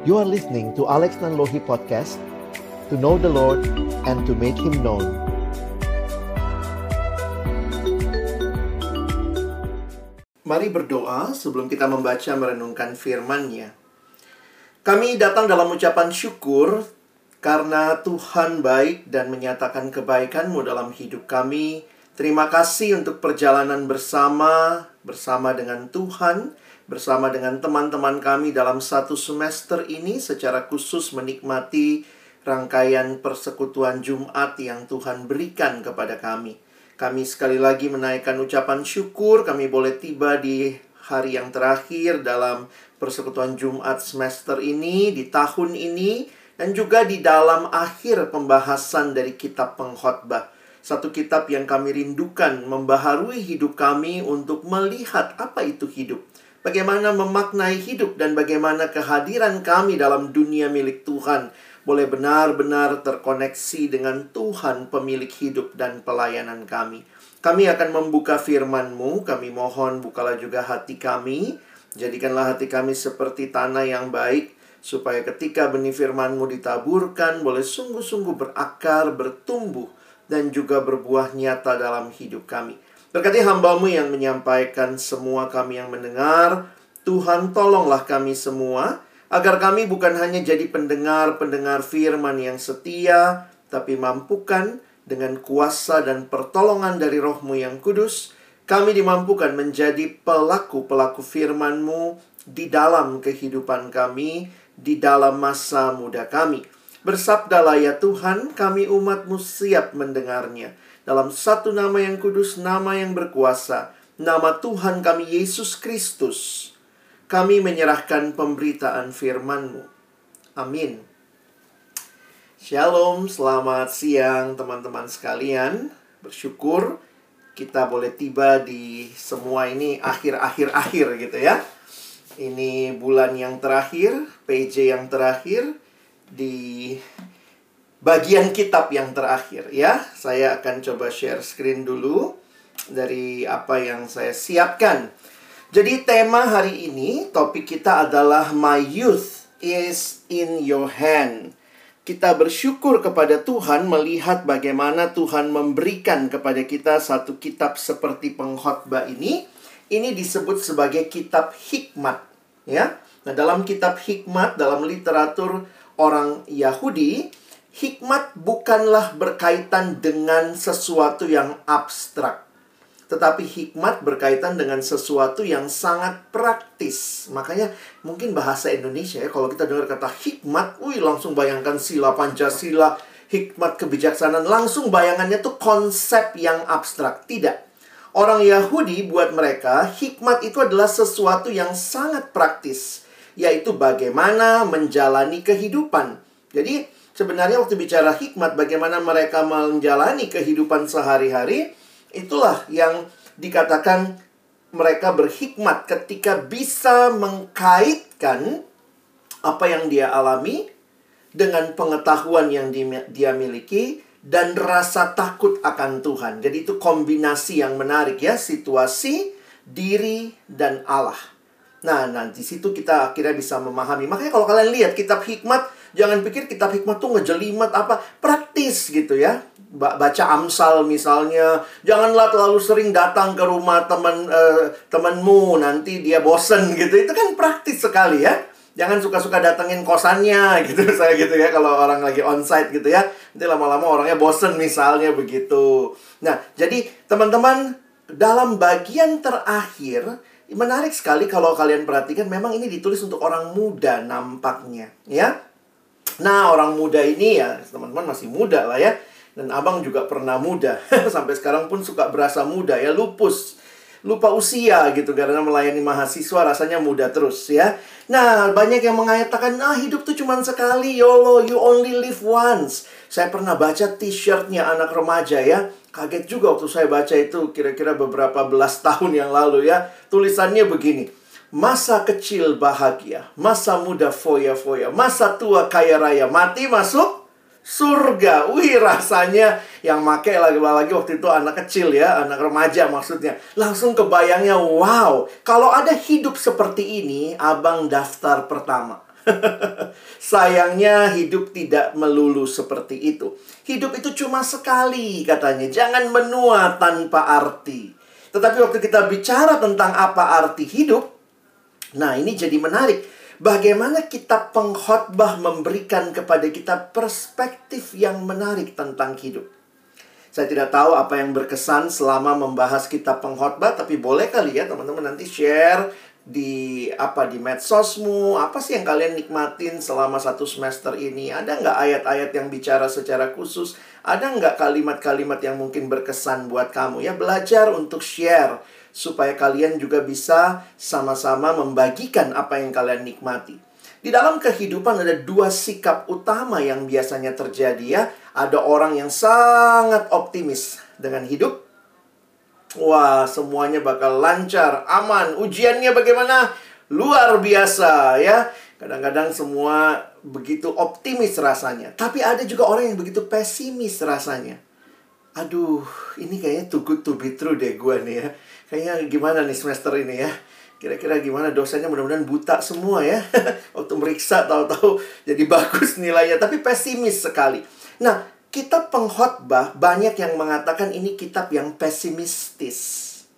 You are listening to Alex Nanlohi Podcast To know the Lord and to make Him known Mari berdoa sebelum kita membaca merenungkan firman-Nya. Kami datang dalam ucapan syukur karena Tuhan baik dan menyatakan kebaikan-Mu dalam hidup kami. Terima kasih untuk perjalanan bersama, bersama dengan Tuhan, bersama dengan teman-teman kami dalam satu semester ini secara khusus menikmati rangkaian persekutuan Jumat yang Tuhan berikan kepada kami. Kami sekali lagi menaikkan ucapan syukur kami boleh tiba di hari yang terakhir dalam persekutuan Jumat semester ini, di tahun ini, dan juga di dalam akhir pembahasan dari kitab pengkhotbah. Satu kitab yang kami rindukan membaharui hidup kami untuk melihat apa itu hidup. Bagaimana memaknai hidup dan bagaimana kehadiran kami dalam dunia milik Tuhan boleh benar-benar terkoneksi dengan Tuhan pemilik hidup dan pelayanan kami. Kami akan membuka firman-Mu, kami mohon bukalah juga hati kami, jadikanlah hati kami seperti tanah yang baik, supaya ketika benih firman-Mu ditaburkan, boleh sungguh-sungguh berakar, bertumbuh, dan juga berbuah nyata dalam hidup kami. Berkati hambamu yang menyampaikan semua kami yang mendengar, Tuhan tolonglah kami semua, agar kami bukan hanya jadi pendengar-pendengar firman yang setia, tapi mampukan dengan kuasa dan pertolongan dari rohmu yang kudus, kami dimampukan menjadi pelaku-pelaku firman-Mu di dalam kehidupan kami, di dalam masa muda kami. Bersabdalah ya Tuhan, kami umat-Mu siap mendengarnya. Dalam satu nama yang kudus, nama yang berkuasa, nama Tuhan kami Yesus Kristus kami menyerahkan pemberitaan firman-Mu. Amin. Shalom, selamat siang teman-teman sekalian. Bersyukur kita boleh tiba di semua ini akhir-akhir-akhir gitu ya. Ini bulan yang terakhir, PJ yang terakhir di bagian kitab yang terakhir ya. Saya akan coba share screen dulu dari apa yang saya siapkan. Jadi tema hari ini topik kita adalah My Youth is in Your Hand. Kita bersyukur kepada Tuhan melihat bagaimana Tuhan memberikan kepada kita satu kitab seperti pengkhotbah ini. Ini disebut sebagai kitab hikmat, ya. Nah, dalam kitab hikmat dalam literatur orang Yahudi, hikmat bukanlah berkaitan dengan sesuatu yang abstrak tetapi hikmat berkaitan dengan sesuatu yang sangat praktis. Makanya mungkin bahasa Indonesia ya kalau kita dengar kata hikmat, wih langsung bayangkan sila Pancasila, hikmat kebijaksanaan, langsung bayangannya tuh konsep yang abstrak. Tidak. Orang Yahudi buat mereka hikmat itu adalah sesuatu yang sangat praktis, yaitu bagaimana menjalani kehidupan. Jadi sebenarnya waktu bicara hikmat bagaimana mereka menjalani kehidupan sehari-hari, Itulah yang dikatakan mereka berhikmat ketika bisa mengkaitkan apa yang dia alami dengan pengetahuan yang dia miliki dan rasa takut akan Tuhan. Jadi itu kombinasi yang menarik ya, situasi, diri dan Allah. Nah, nanti situ kita akhirnya bisa memahami. Makanya kalau kalian lihat kitab hikmat, jangan pikir kitab hikmat tuh ngejelimet apa, praktis gitu ya baca Amsal misalnya, janganlah terlalu sering datang ke rumah teman uh, temanmu nanti dia bosen gitu. Itu kan praktis sekali ya. Jangan suka-suka datengin kosannya gitu saya gitu ya kalau orang lagi onsite gitu ya. Nanti lama-lama orangnya bosen misalnya begitu. Nah, jadi teman-teman dalam bagian terakhir menarik sekali kalau kalian perhatikan memang ini ditulis untuk orang muda nampaknya ya. Nah, orang muda ini ya, teman-teman masih muda lah ya dan abang juga pernah muda. Sampai sekarang pun suka berasa muda ya, lupus. Lupa usia gitu karena melayani mahasiswa rasanya muda terus ya. Nah, banyak yang mengatakan, "Nah, hidup tuh cuma sekali, YOLO, you only live once." Saya pernah baca t-shirtnya anak remaja ya. Kaget juga waktu saya baca itu kira-kira beberapa belas tahun yang lalu ya. Tulisannya begini. Masa kecil bahagia, masa muda foya-foya, masa tua kaya raya, mati masuk surga. Wih, rasanya yang make lagi-lagi waktu itu anak kecil ya, anak remaja maksudnya. Langsung kebayangnya, wow, kalau ada hidup seperti ini, abang daftar pertama. Sayangnya hidup tidak melulu seperti itu. Hidup itu cuma sekali katanya. Jangan menua tanpa arti. Tetapi waktu kita bicara tentang apa arti hidup, nah ini jadi menarik. Bagaimana kita pengkhotbah memberikan kepada kita perspektif yang menarik tentang hidup. Saya tidak tahu apa yang berkesan selama membahas kitab pengkhotbah, tapi boleh kali ya teman-teman nanti share di apa di medsosmu. Apa sih yang kalian nikmatin selama satu semester ini? Ada nggak ayat-ayat yang bicara secara khusus? Ada nggak kalimat-kalimat yang mungkin berkesan buat kamu? Ya belajar untuk share supaya kalian juga bisa sama-sama membagikan apa yang kalian nikmati di dalam kehidupan ada dua sikap utama yang biasanya terjadi ya ada orang yang sangat optimis dengan hidup Wah, semuanya bakal lancar, aman. Ujiannya bagaimana? Luar biasa ya. Kadang-kadang semua begitu optimis rasanya. Tapi ada juga orang yang begitu pesimis rasanya. Aduh, ini kayaknya too good to be true deh gue nih ya. Kayaknya gimana nih semester ini ya. Kira-kira gimana dosanya mudah-mudahan buta semua ya. Waktu meriksa tahu-tahu jadi bagus nilainya. Tapi pesimis sekali. Nah, kitab pengkhotbah banyak yang mengatakan ini kitab yang pesimistis,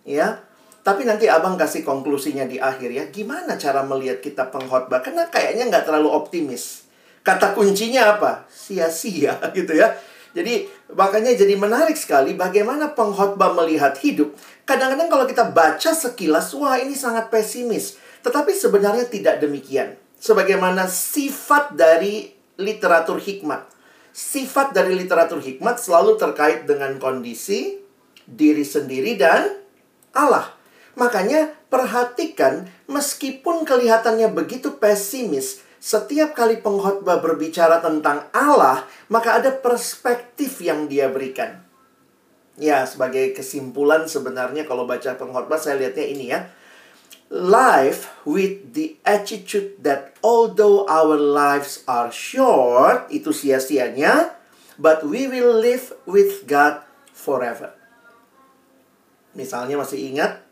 ya. Tapi nanti abang kasih konklusinya di akhir ya. Gimana cara melihat kitab pengkhotbah? Karena kayaknya nggak terlalu optimis. Kata kuncinya apa? Sia-sia gitu ya. Jadi makanya jadi menarik sekali bagaimana pengkhotbah melihat hidup. Kadang-kadang kalau kita baca sekilas, wah ini sangat pesimis. Tetapi sebenarnya tidak demikian. Sebagaimana sifat dari literatur hikmat sifat dari literatur hikmat selalu terkait dengan kondisi, diri sendiri, dan Allah. Makanya perhatikan meskipun kelihatannya begitu pesimis, setiap kali pengkhotbah berbicara tentang Allah, maka ada perspektif yang dia berikan. Ya, sebagai kesimpulan sebenarnya kalau baca pengkhotbah saya lihatnya ini ya life with the attitude that although our lives are short, itu sia-sianya, but we will live with God forever. Misalnya masih ingat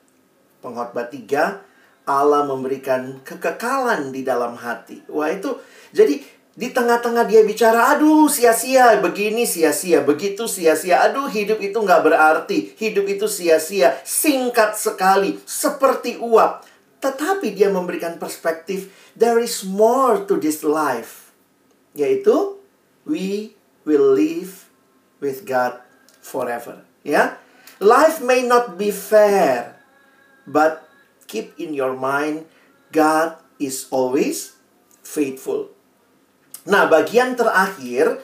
pengkhotbah 3, Allah memberikan kekekalan di dalam hati. Wah itu, jadi di tengah-tengah dia bicara, aduh sia-sia, begini sia-sia, begitu sia-sia, aduh hidup itu nggak berarti, hidup itu sia-sia, singkat sekali, seperti uap. Tetapi dia memberikan perspektif, there is more to this life. Yaitu, we will live with God forever. Ya, life may not be fair, but keep in your mind, God is always faithful. Nah, bagian terakhir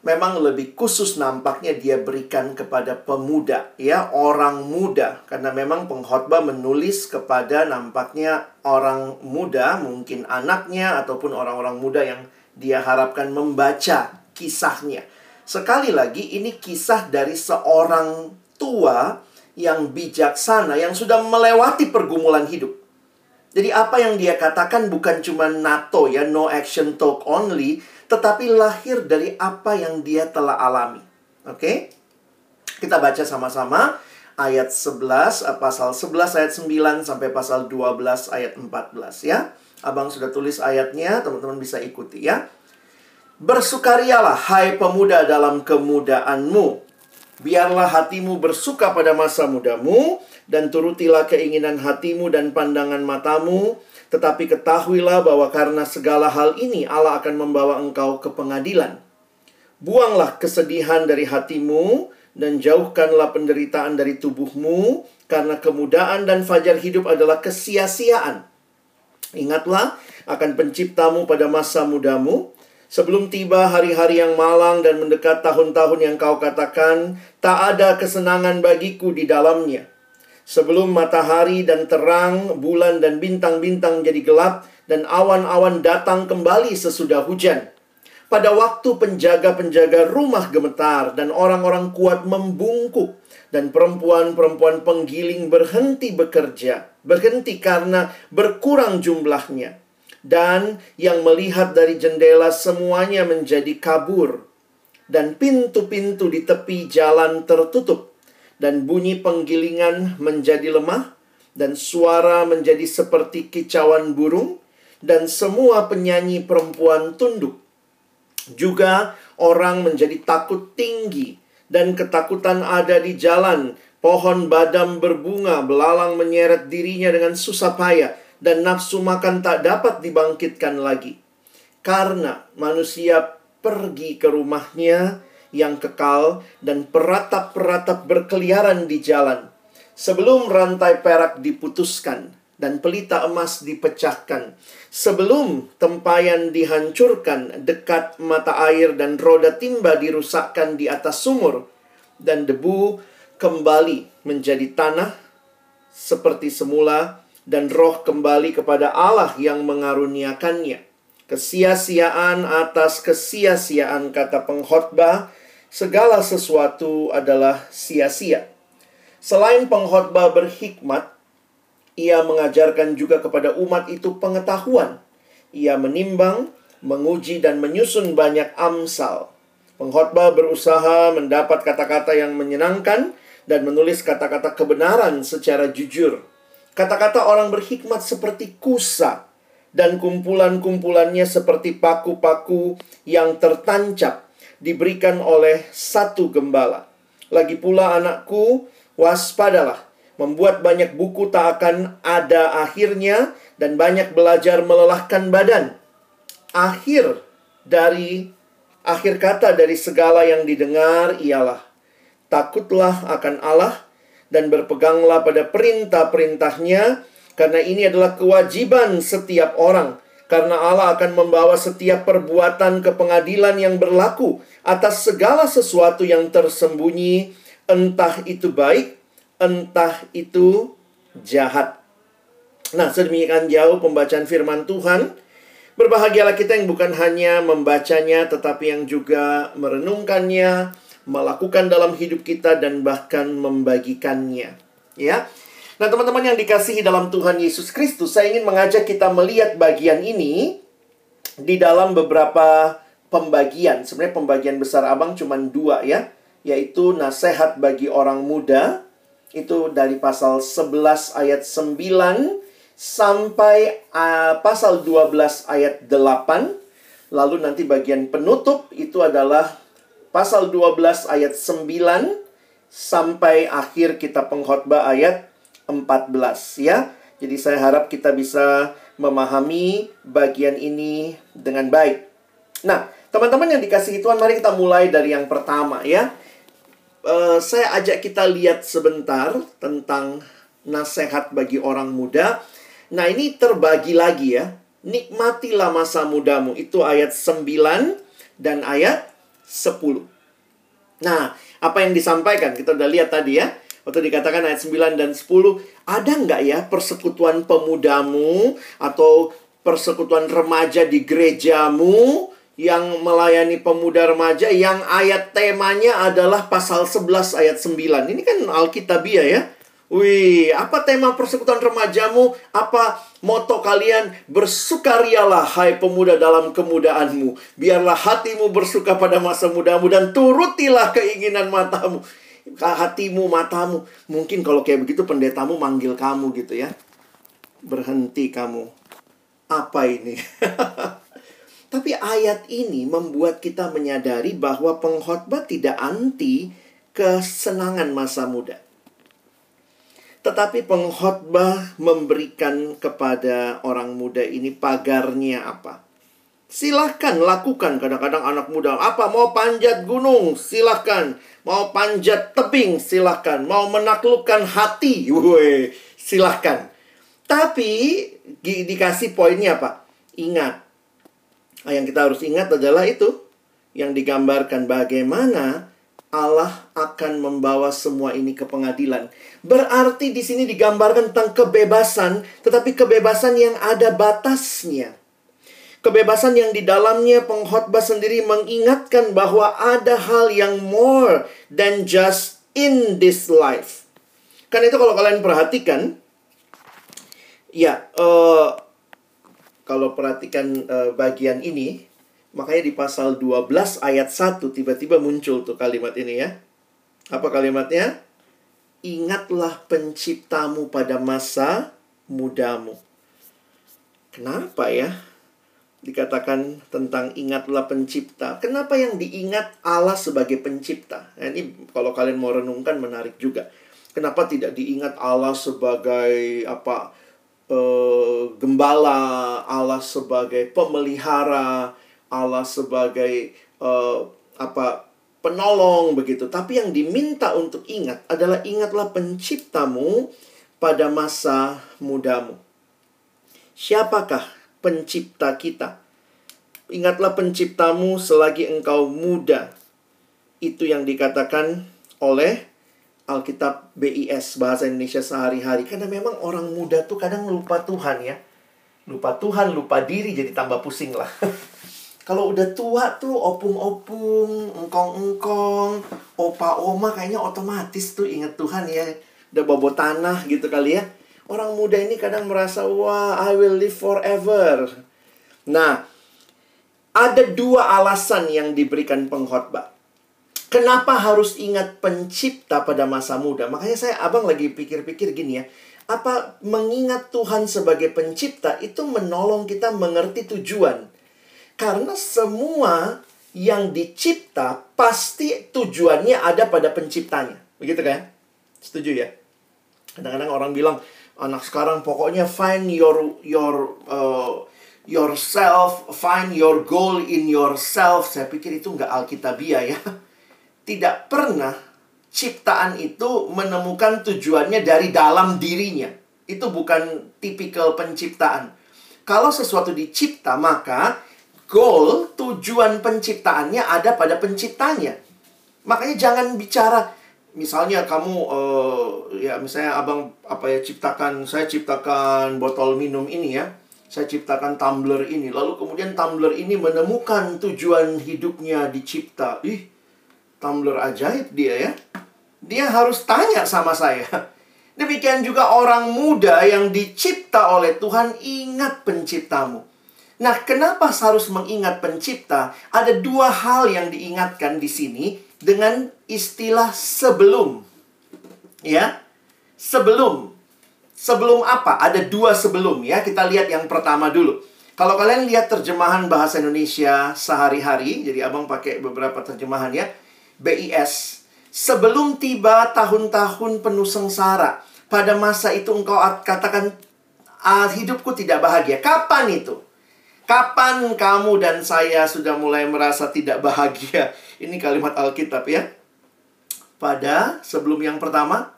memang lebih khusus nampaknya dia berikan kepada pemuda ya orang muda karena memang pengkhotbah menulis kepada nampaknya orang muda mungkin anaknya ataupun orang-orang muda yang dia harapkan membaca kisahnya sekali lagi ini kisah dari seorang tua yang bijaksana yang sudah melewati pergumulan hidup jadi apa yang dia katakan bukan cuma NATO ya no action talk only tetapi lahir dari apa yang dia telah alami. Oke? Okay? Kita baca sama-sama ayat 11 eh, pasal 11 ayat 9 sampai pasal 12 ayat 14 ya. Abang sudah tulis ayatnya, teman-teman bisa ikuti ya. Bersukarialah hai pemuda dalam kemudaanmu. Biarlah hatimu bersuka pada masa mudamu dan turutilah keinginan hatimu dan pandangan matamu tetapi ketahuilah bahwa karena segala hal ini Allah akan membawa engkau ke pengadilan. Buanglah kesedihan dari hatimu dan jauhkanlah penderitaan dari tubuhmu karena kemudaan dan fajar hidup adalah kesia-siaan. Ingatlah akan penciptamu pada masa mudamu Sebelum tiba hari-hari yang malang dan mendekat tahun-tahun yang kau katakan, tak ada kesenangan bagiku di dalamnya. Sebelum matahari dan terang, bulan dan bintang-bintang jadi gelap, dan awan-awan datang kembali sesudah hujan. Pada waktu penjaga-penjaga rumah gemetar dan orang-orang kuat membungkuk, dan perempuan-perempuan penggiling berhenti bekerja, berhenti karena berkurang jumlahnya. Dan yang melihat dari jendela semuanya menjadi kabur, dan pintu-pintu di tepi jalan tertutup dan bunyi penggilingan menjadi lemah, dan suara menjadi seperti kicauan burung. dan semua penyanyi perempuan tunduk. Juga orang menjadi takut tinggi dan ketakutan ada di jalan. Pohon badam berbunga, belalang menyeret dirinya dengan susah payah, dan nafsu makan tak dapat dibangkitkan lagi. Karena manusia pergi ke rumahnya yang kekal dan peratap-peratap berkeliaran di jalan. Sebelum rantai perak diputuskan dan pelita emas dipecahkan. Sebelum tempayan dihancurkan dekat mata air dan roda timba dirusakkan di atas sumur. Dan debu kembali menjadi tanah seperti semula dan roh kembali kepada Allah yang mengaruniakannya. Kesia-siaan atas kesia-siaan kata pengkhotbah, segala sesuatu adalah sia-sia. Selain pengkhotbah berhikmat, ia mengajarkan juga kepada umat itu pengetahuan. Ia menimbang, menguji dan menyusun banyak amsal. Pengkhotbah berusaha mendapat kata-kata yang menyenangkan dan menulis kata-kata kebenaran secara jujur. Kata-kata orang berhikmat seperti kusa dan kumpulan-kumpulannya seperti paku-paku yang tertancap diberikan oleh satu gembala. Lagi pula anakku, waspadalah. Membuat banyak buku tak akan ada akhirnya dan banyak belajar melelahkan badan. Akhir dari akhir kata dari segala yang didengar ialah takutlah akan Allah dan berpeganglah pada perintah-perintahnya karena ini adalah kewajiban setiap orang. Karena Allah akan membawa setiap perbuatan ke pengadilan yang berlaku atas segala sesuatu yang tersembunyi. Entah itu baik entah itu jahat. Nah sedemikian jauh pembacaan firman Tuhan. Berbahagialah kita yang bukan hanya membacanya, tetapi yang juga merenungkannya, melakukan dalam hidup kita dan bahkan membagikannya. Ya. Nah, teman-teman yang dikasihi dalam Tuhan Yesus Kristus, saya ingin mengajak kita melihat bagian ini di dalam beberapa pembagian. Sebenarnya pembagian besar Abang cuma dua ya, yaitu nasihat bagi orang muda itu dari pasal 11 ayat 9 sampai uh, pasal 12 ayat 8. Lalu nanti bagian penutup itu adalah pasal 12 ayat 9 sampai akhir kita pengkhotbah ayat 14 ya. Jadi saya harap kita bisa memahami bagian ini dengan baik. Nah, teman-teman yang dikasih Tuhan, mari kita mulai dari yang pertama ya. Uh, saya ajak kita lihat sebentar tentang nasihat bagi orang muda. Nah, ini terbagi lagi ya. Nikmatilah masa mudamu. Itu ayat 9 dan ayat 10. Nah, apa yang disampaikan? Kita udah lihat tadi ya. Waktu dikatakan ayat 9 dan 10, ada nggak ya persekutuan pemudamu atau persekutuan remaja di gerejamu yang melayani pemuda remaja yang ayat temanya adalah pasal 11 ayat 9. Ini kan Alkitabiah ya. Wih, apa tema persekutuan remajamu? Apa moto kalian? Bersukarialah hai pemuda dalam kemudaanmu. Biarlah hatimu bersuka pada masa mudamu dan turutilah keinginan matamu. Hatimu, matamu. Mungkin kalau kayak begitu pendetamu manggil kamu gitu ya. Berhenti kamu. Apa ini? Tapi ayat ini membuat kita menyadari bahwa pengkhotbah tidak anti kesenangan masa muda. Tetapi pengkhotbah memberikan kepada orang muda ini pagarnya apa? Silahkan lakukan kadang-kadang anak muda Apa mau panjat gunung silahkan. Mau panjat tebing silahkan. Mau menaklukkan hati Woi, silahkan. Tapi di, dikasih poinnya apa? Ingat. Yang kita harus ingat adalah itu. Yang digambarkan bagaimana Allah akan membawa semua ini ke pengadilan. Berarti di sini digambarkan tentang kebebasan, tetapi kebebasan yang ada batasnya. Kebebasan yang di dalamnya pengkhotbah sendiri mengingatkan bahwa ada hal yang more than just in this life. Kan itu kalau kalian perhatikan, ya, uh, kalau perhatikan uh, bagian ini, Makanya di pasal 12 ayat 1 tiba-tiba muncul tuh kalimat ini ya. Apa kalimatnya? Ingatlah penciptamu pada masa mudamu. Kenapa ya? Dikatakan tentang ingatlah pencipta. Kenapa yang diingat Allah sebagai pencipta? Nah, ini kalau kalian mau renungkan menarik juga. Kenapa tidak diingat Allah sebagai apa? Uh, gembala, Allah sebagai pemelihara, Allah sebagai uh, apa penolong begitu. Tapi yang diminta untuk ingat adalah ingatlah penciptamu pada masa mudamu. Siapakah pencipta kita? Ingatlah penciptamu selagi engkau muda. Itu yang dikatakan oleh Alkitab BIS bahasa Indonesia sehari-hari karena memang orang muda tuh kadang lupa Tuhan ya. Lupa Tuhan, lupa diri jadi tambah pusing lah. Kalau udah tua tuh opung-opung, engkong-engkong, opa-oma kayaknya otomatis tuh inget Tuhan ya. Udah bobo tanah gitu kali ya. Orang muda ini kadang merasa, wah, I will live forever. Nah, ada dua alasan yang diberikan pengkhotbah. Kenapa harus ingat pencipta pada masa muda? Makanya saya abang lagi pikir-pikir gini ya. Apa mengingat Tuhan sebagai pencipta itu menolong kita mengerti tujuan. Karena semua yang dicipta pasti tujuannya ada pada penciptanya. Begitu kan? Setuju ya? Kadang-kadang orang bilang, anak sekarang pokoknya find your your uh, yourself, find your goal in yourself. Saya pikir itu nggak alkitabiah ya tidak pernah ciptaan itu menemukan tujuannya dari dalam dirinya. Itu bukan tipikal penciptaan. Kalau sesuatu dicipta, maka goal, tujuan penciptaannya ada pada penciptanya. Makanya jangan bicara misalnya kamu uh, ya misalnya abang apa ya ciptakan saya ciptakan botol minum ini ya saya ciptakan tumbler ini lalu kemudian tumbler ini menemukan tujuan hidupnya dicipta ih tumbler ajaib dia ya. Dia harus tanya sama saya. Demikian juga orang muda yang dicipta oleh Tuhan ingat penciptamu. Nah, kenapa harus mengingat pencipta? Ada dua hal yang diingatkan di sini dengan istilah sebelum. Ya. Sebelum. Sebelum apa? Ada dua sebelum ya. Kita lihat yang pertama dulu. Kalau kalian lihat terjemahan bahasa Indonesia sehari-hari, jadi Abang pakai beberapa terjemahan ya. BIS. Sebelum tiba tahun-tahun penuh sengsara, pada masa itu engkau katakan, ah, hidupku tidak bahagia. Kapan itu? Kapan kamu dan saya sudah mulai merasa tidak bahagia? Ini kalimat Alkitab ya. Pada sebelum yang pertama,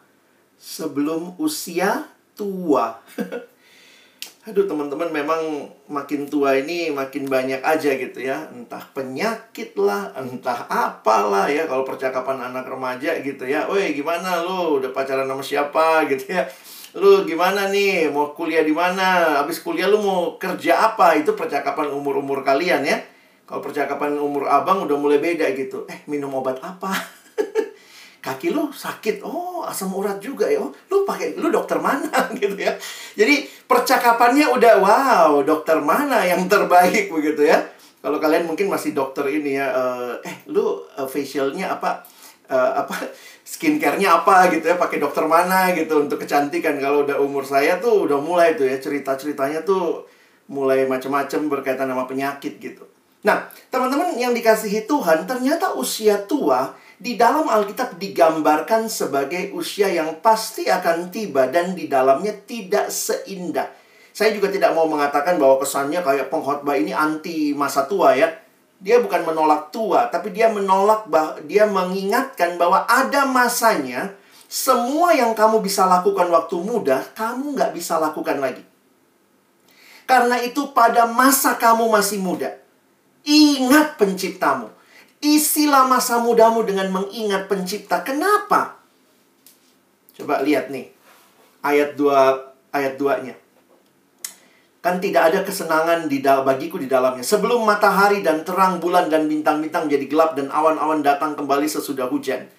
sebelum usia tua. Aduh teman-teman memang makin tua ini makin banyak aja gitu ya Entah penyakit lah, entah apalah ya Kalau percakapan anak remaja gitu ya Woi gimana lu udah pacaran sama siapa gitu ya Lu gimana nih? Mau kuliah di mana? Habis kuliah lu mau kerja apa? Itu percakapan umur-umur kalian ya. Kalau percakapan umur abang udah mulai beda gitu. Eh minum obat apa? Kaki lu sakit. Oh asam urat juga ya. Oh lu pakai lu dokter mana? Gitu ya. Jadi percakapannya udah wow dokter mana yang terbaik begitu ya. Kalau kalian mungkin masih dokter ini ya uh, eh lu uh, facialnya apa? Uh, apa skincarenya apa gitu ya pakai dokter mana gitu untuk kecantikan kalau udah umur saya tuh udah mulai tuh ya cerita ceritanya tuh mulai macam-macam berkaitan sama penyakit gitu nah teman-teman yang dikasihi Tuhan ternyata usia tua di dalam Alkitab digambarkan sebagai usia yang pasti akan tiba dan di dalamnya tidak seindah. Saya juga tidak mau mengatakan bahwa kesannya kayak pengkhotbah ini anti masa tua ya. Dia bukan menolak tua, tapi dia menolak bah dia mengingatkan bahwa ada masanya semua yang kamu bisa lakukan waktu muda, kamu nggak bisa lakukan lagi. Karena itu pada masa kamu masih muda, ingat penciptamu Isilah masa mudamu dengan mengingat pencipta. Kenapa? Coba lihat nih. Ayat 2 ayat 2-nya. Kan tidak ada kesenangan di bagiku di dalamnya. Sebelum matahari dan terang bulan dan bintang-bintang menjadi gelap dan awan-awan datang kembali sesudah hujan.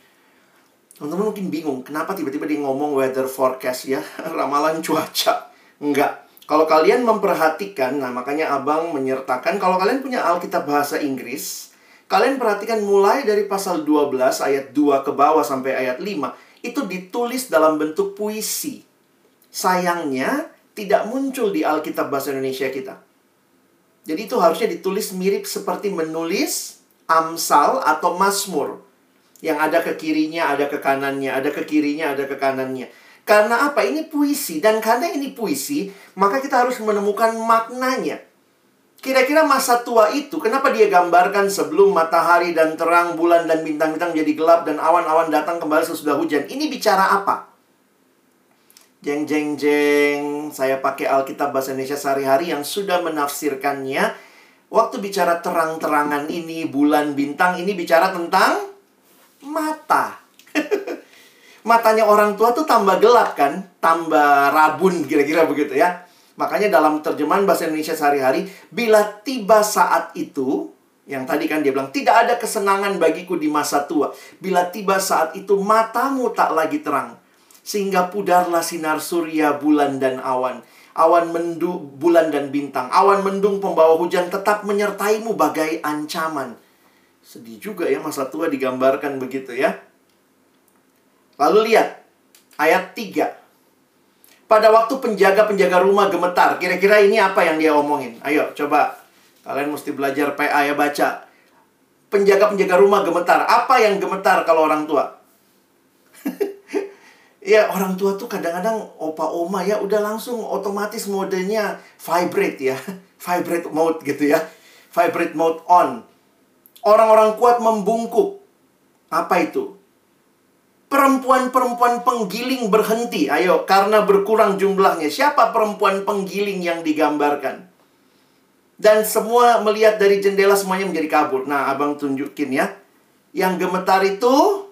Teman-teman mungkin bingung, kenapa tiba-tiba dia ngomong weather forecast ya, ramalan cuaca. Enggak. Kalau kalian memperhatikan, nah makanya abang menyertakan, kalau kalian punya Alkitab bahasa Inggris, Kalian perhatikan mulai dari pasal 12 ayat 2 ke bawah sampai ayat 5 itu ditulis dalam bentuk puisi. Sayangnya tidak muncul di Alkitab bahasa Indonesia kita. Jadi itu harusnya ditulis mirip seperti menulis Amsal atau Mazmur. Yang ada ke kirinya, ada ke kanannya, ada ke kirinya, ada ke kanannya. Karena apa? Ini puisi. Dan karena ini puisi, maka kita harus menemukan maknanya. Kira-kira masa tua itu, kenapa dia gambarkan sebelum matahari dan terang, bulan dan bintang-bintang menjadi gelap, dan awan-awan datang kembali sesudah hujan? Ini bicara apa? Jeng jeng jeng, saya pakai Alkitab Bahasa Indonesia sehari-hari yang sudah menafsirkannya. Waktu bicara terang-terangan ini, bulan, bintang, ini bicara tentang mata. Matanya orang tua tuh tambah gelap kan? Tambah rabun, kira-kira begitu ya. Makanya dalam terjemahan bahasa Indonesia sehari-hari, bila tiba saat itu, yang tadi kan dia bilang, tidak ada kesenangan bagiku di masa tua. Bila tiba saat itu, matamu tak lagi terang sehingga pudarlah sinar surya, bulan, dan awan. Awan mendung, bulan, dan bintang. Awan mendung pembawa hujan tetap menyertaimu bagai ancaman. Sedih juga ya masa tua digambarkan begitu ya. Lalu lihat ayat 3. Pada waktu penjaga-penjaga rumah gemetar. Kira-kira ini apa yang dia omongin? Ayo coba. Kalian mesti belajar PA ya baca. Penjaga-penjaga rumah gemetar. Apa yang gemetar kalau orang tua? Ya orang tua tuh kadang-kadang opa oma ya udah langsung otomatis modenya vibrate ya. Vibrate mode gitu ya. Vibrate mode on. Orang-orang kuat membungkuk. Apa itu? Perempuan-perempuan penggiling berhenti. Ayo, karena berkurang jumlahnya. Siapa perempuan penggiling yang digambarkan? Dan semua melihat dari jendela semuanya menjadi kabur. Nah, abang tunjukin ya. Yang gemetar itu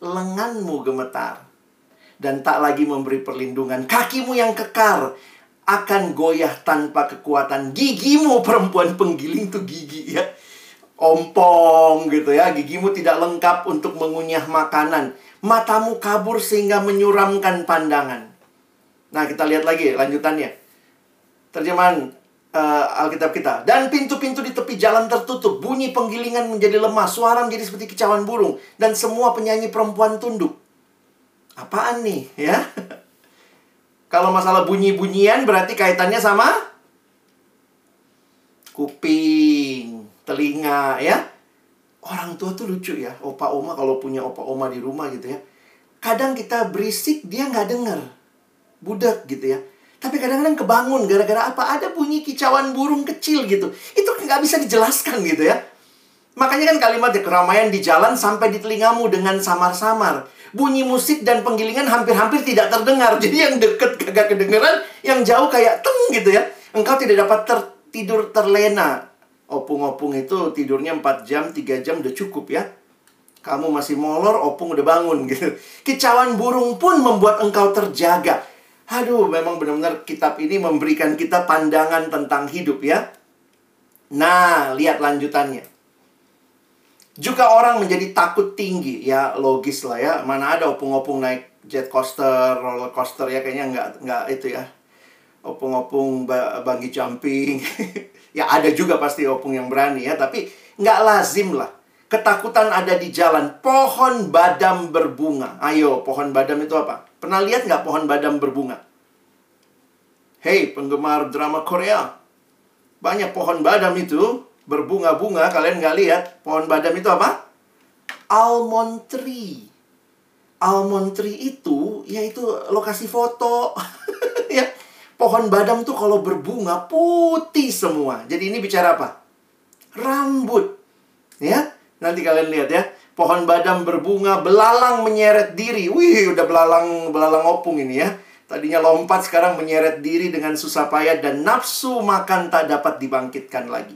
lenganmu gemetar dan tak lagi memberi perlindungan. Kakimu yang kekar akan goyah tanpa kekuatan. Gigimu perempuan penggiling tuh gigi ya. Ompong gitu ya. Gigimu tidak lengkap untuk mengunyah makanan. Matamu kabur sehingga menyuramkan pandangan. Nah, kita lihat lagi lanjutannya. Terjemahan uh, Alkitab kita. Dan pintu-pintu di tepi jalan tertutup. Bunyi penggilingan menjadi lemah. Suara menjadi seperti kicauan burung. Dan semua penyanyi perempuan tunduk. Apaan nih ya? Kalau masalah bunyi-bunyian berarti kaitannya sama kuping, telinga ya. Orang tua tuh lucu ya. Opa oma kalau punya opa oma di rumah gitu ya. Kadang kita berisik dia nggak denger. Budak gitu ya. Tapi kadang-kadang kebangun gara-gara apa? Ada bunyi kicauan burung kecil gitu. Itu nggak bisa dijelaskan gitu ya. Makanya kan kalimat keramaian di jalan sampai di telingamu dengan samar-samar. Bunyi musik dan penggilingan hampir-hampir tidak terdengar. Jadi yang deket kagak kedengeran, yang jauh kayak teng gitu ya. Engkau tidak dapat ter tidur terlena. Opung-opung itu tidurnya 4 jam, 3 jam udah cukup ya. Kamu masih molor, opung udah bangun gitu. Kicauan burung pun membuat engkau terjaga. Aduh, memang benar-benar kitab ini memberikan kita pandangan tentang hidup ya. Nah, lihat lanjutannya. Juga orang menjadi takut tinggi, ya logis lah ya. Mana ada opung-opung naik jet coaster, roller coaster ya kayaknya nggak nggak itu ya. Opung-opung banggi jumping. ya ada juga pasti opung yang berani ya, tapi nggak lazim lah. Ketakutan ada di jalan. Pohon badam berbunga. Ayo, pohon badam itu apa? Pernah lihat nggak pohon badam berbunga? Hei, penggemar drama Korea. Banyak pohon badam itu berbunga-bunga. Kalian nggak lihat pohon badam itu apa? Almond tree. Almond tree itu yaitu lokasi foto. ya, pohon badam tuh kalau berbunga putih semua. Jadi ini bicara apa? Rambut. Ya, nanti kalian lihat ya. Pohon badam berbunga, belalang menyeret diri. Wih, udah belalang belalang opung ini ya. Tadinya lompat, sekarang menyeret diri dengan susah payah dan nafsu makan tak dapat dibangkitkan lagi.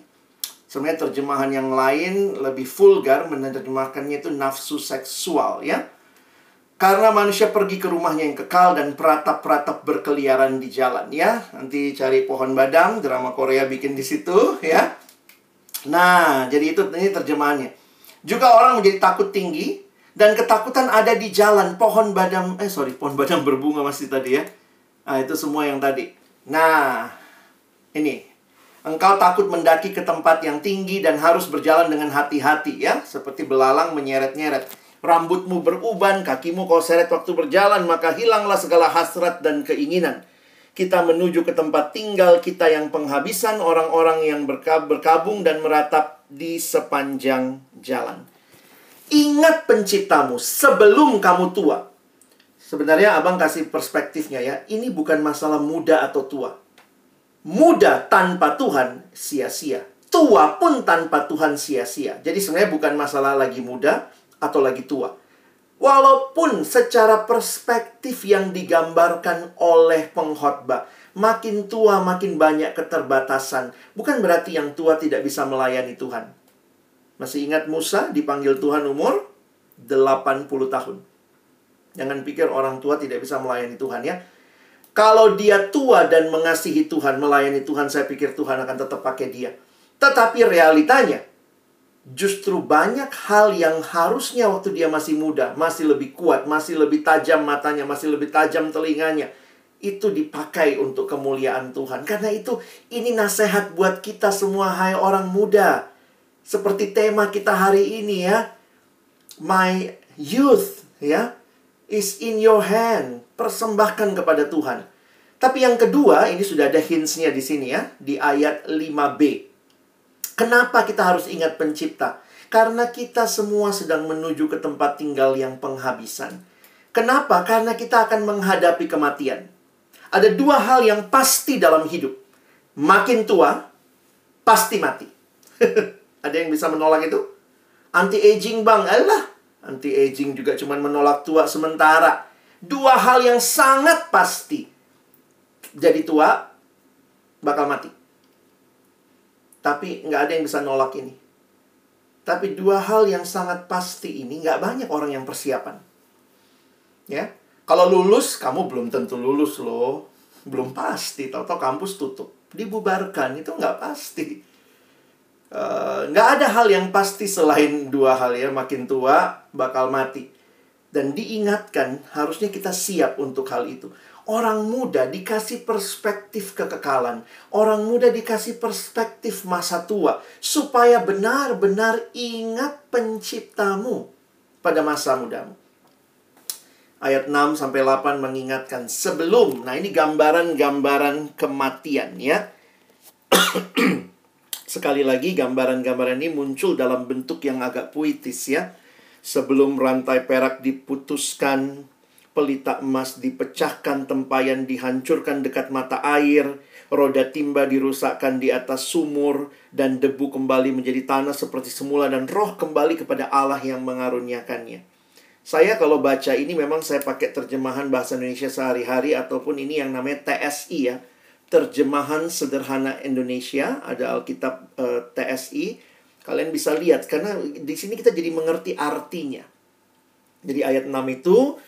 Sebenarnya terjemahan yang lain lebih vulgar menerjemahkannya itu nafsu seksual ya. Karena manusia pergi ke rumahnya yang kekal dan peratap-peratap berkeliaran di jalan ya. Nanti cari pohon badam, drama Korea bikin di situ ya. Nah, jadi itu ini terjemahannya. Juga orang menjadi takut tinggi dan ketakutan ada di jalan pohon badam eh sorry pohon badam berbunga masih tadi ya. Nah, itu semua yang tadi. Nah, ini engkau takut mendaki ke tempat yang tinggi dan harus berjalan dengan hati-hati ya, seperti belalang menyeret-nyeret. Rambutmu beruban, kakimu kau seret waktu berjalan, maka hilanglah segala hasrat dan keinginan. kita menuju ke tempat tinggal kita yang penghabisan, orang-orang yang berkabung dan meratap di sepanjang jalan. Ingat penciptamu sebelum kamu tua. Sebenarnya abang kasih perspektifnya ya, ini bukan masalah muda atau tua. Muda tanpa Tuhan sia-sia. Tua pun tanpa Tuhan sia-sia. Jadi sebenarnya bukan masalah lagi muda atau lagi tua Walaupun secara perspektif yang digambarkan oleh pengkhotbah, makin tua makin banyak keterbatasan, bukan berarti yang tua tidak bisa melayani Tuhan. Masih ingat Musa dipanggil Tuhan umur 80 tahun. Jangan pikir orang tua tidak bisa melayani Tuhan ya. Kalau dia tua dan mengasihi Tuhan, melayani Tuhan, saya pikir Tuhan akan tetap pakai dia. Tetapi realitanya, justru banyak hal yang harusnya waktu dia masih muda, masih lebih kuat, masih lebih tajam matanya, masih lebih tajam telinganya, itu dipakai untuk kemuliaan Tuhan. Karena itu ini nasihat buat kita semua hai orang muda. Seperti tema kita hari ini ya. My youth ya is in your hand. Persembahkan kepada Tuhan. Tapi yang kedua, ini sudah ada hintsnya di sini ya, di ayat 5b. Kenapa kita harus ingat pencipta? Karena kita semua sedang menuju ke tempat tinggal yang penghabisan. Kenapa? Karena kita akan menghadapi kematian. Ada dua hal yang pasti dalam hidup. Makin tua, pasti mati. Ada yang bisa menolak itu? Anti-aging bang, alah. Anti-aging juga cuma menolak tua sementara. Dua hal yang sangat pasti. Jadi tua, bakal mati. Tapi nggak ada yang bisa nolak ini. Tapi dua hal yang sangat pasti ini nggak banyak orang yang persiapan. Ya, kalau lulus kamu belum tentu lulus loh, belum pasti. Tahu-tahu kampus tutup, dibubarkan itu nggak pasti. Uh, nggak ada hal yang pasti selain dua hal ya, makin tua bakal mati. Dan diingatkan harusnya kita siap untuk hal itu. Orang muda dikasih perspektif kekekalan. Orang muda dikasih perspektif masa tua. Supaya benar-benar ingat penciptamu pada masa mudamu. Ayat 6 sampai 8 mengingatkan sebelum. Nah, ini gambaran-gambaran kematian ya. Sekali lagi gambaran-gambaran ini muncul dalam bentuk yang agak puitis ya. Sebelum rantai perak diputuskan, pelita emas dipecahkan, tempayan dihancurkan dekat mata air, roda timba dirusakkan di atas sumur, dan debu kembali menjadi tanah seperti semula, dan roh kembali kepada Allah yang mengaruniakannya. Saya kalau baca ini memang saya pakai terjemahan bahasa Indonesia sehari-hari ataupun ini yang namanya TSI ya. Terjemahan sederhana Indonesia, ada Alkitab uh, eh, TSI. Kalian bisa lihat karena di sini kita jadi mengerti artinya. Jadi ayat 6 itu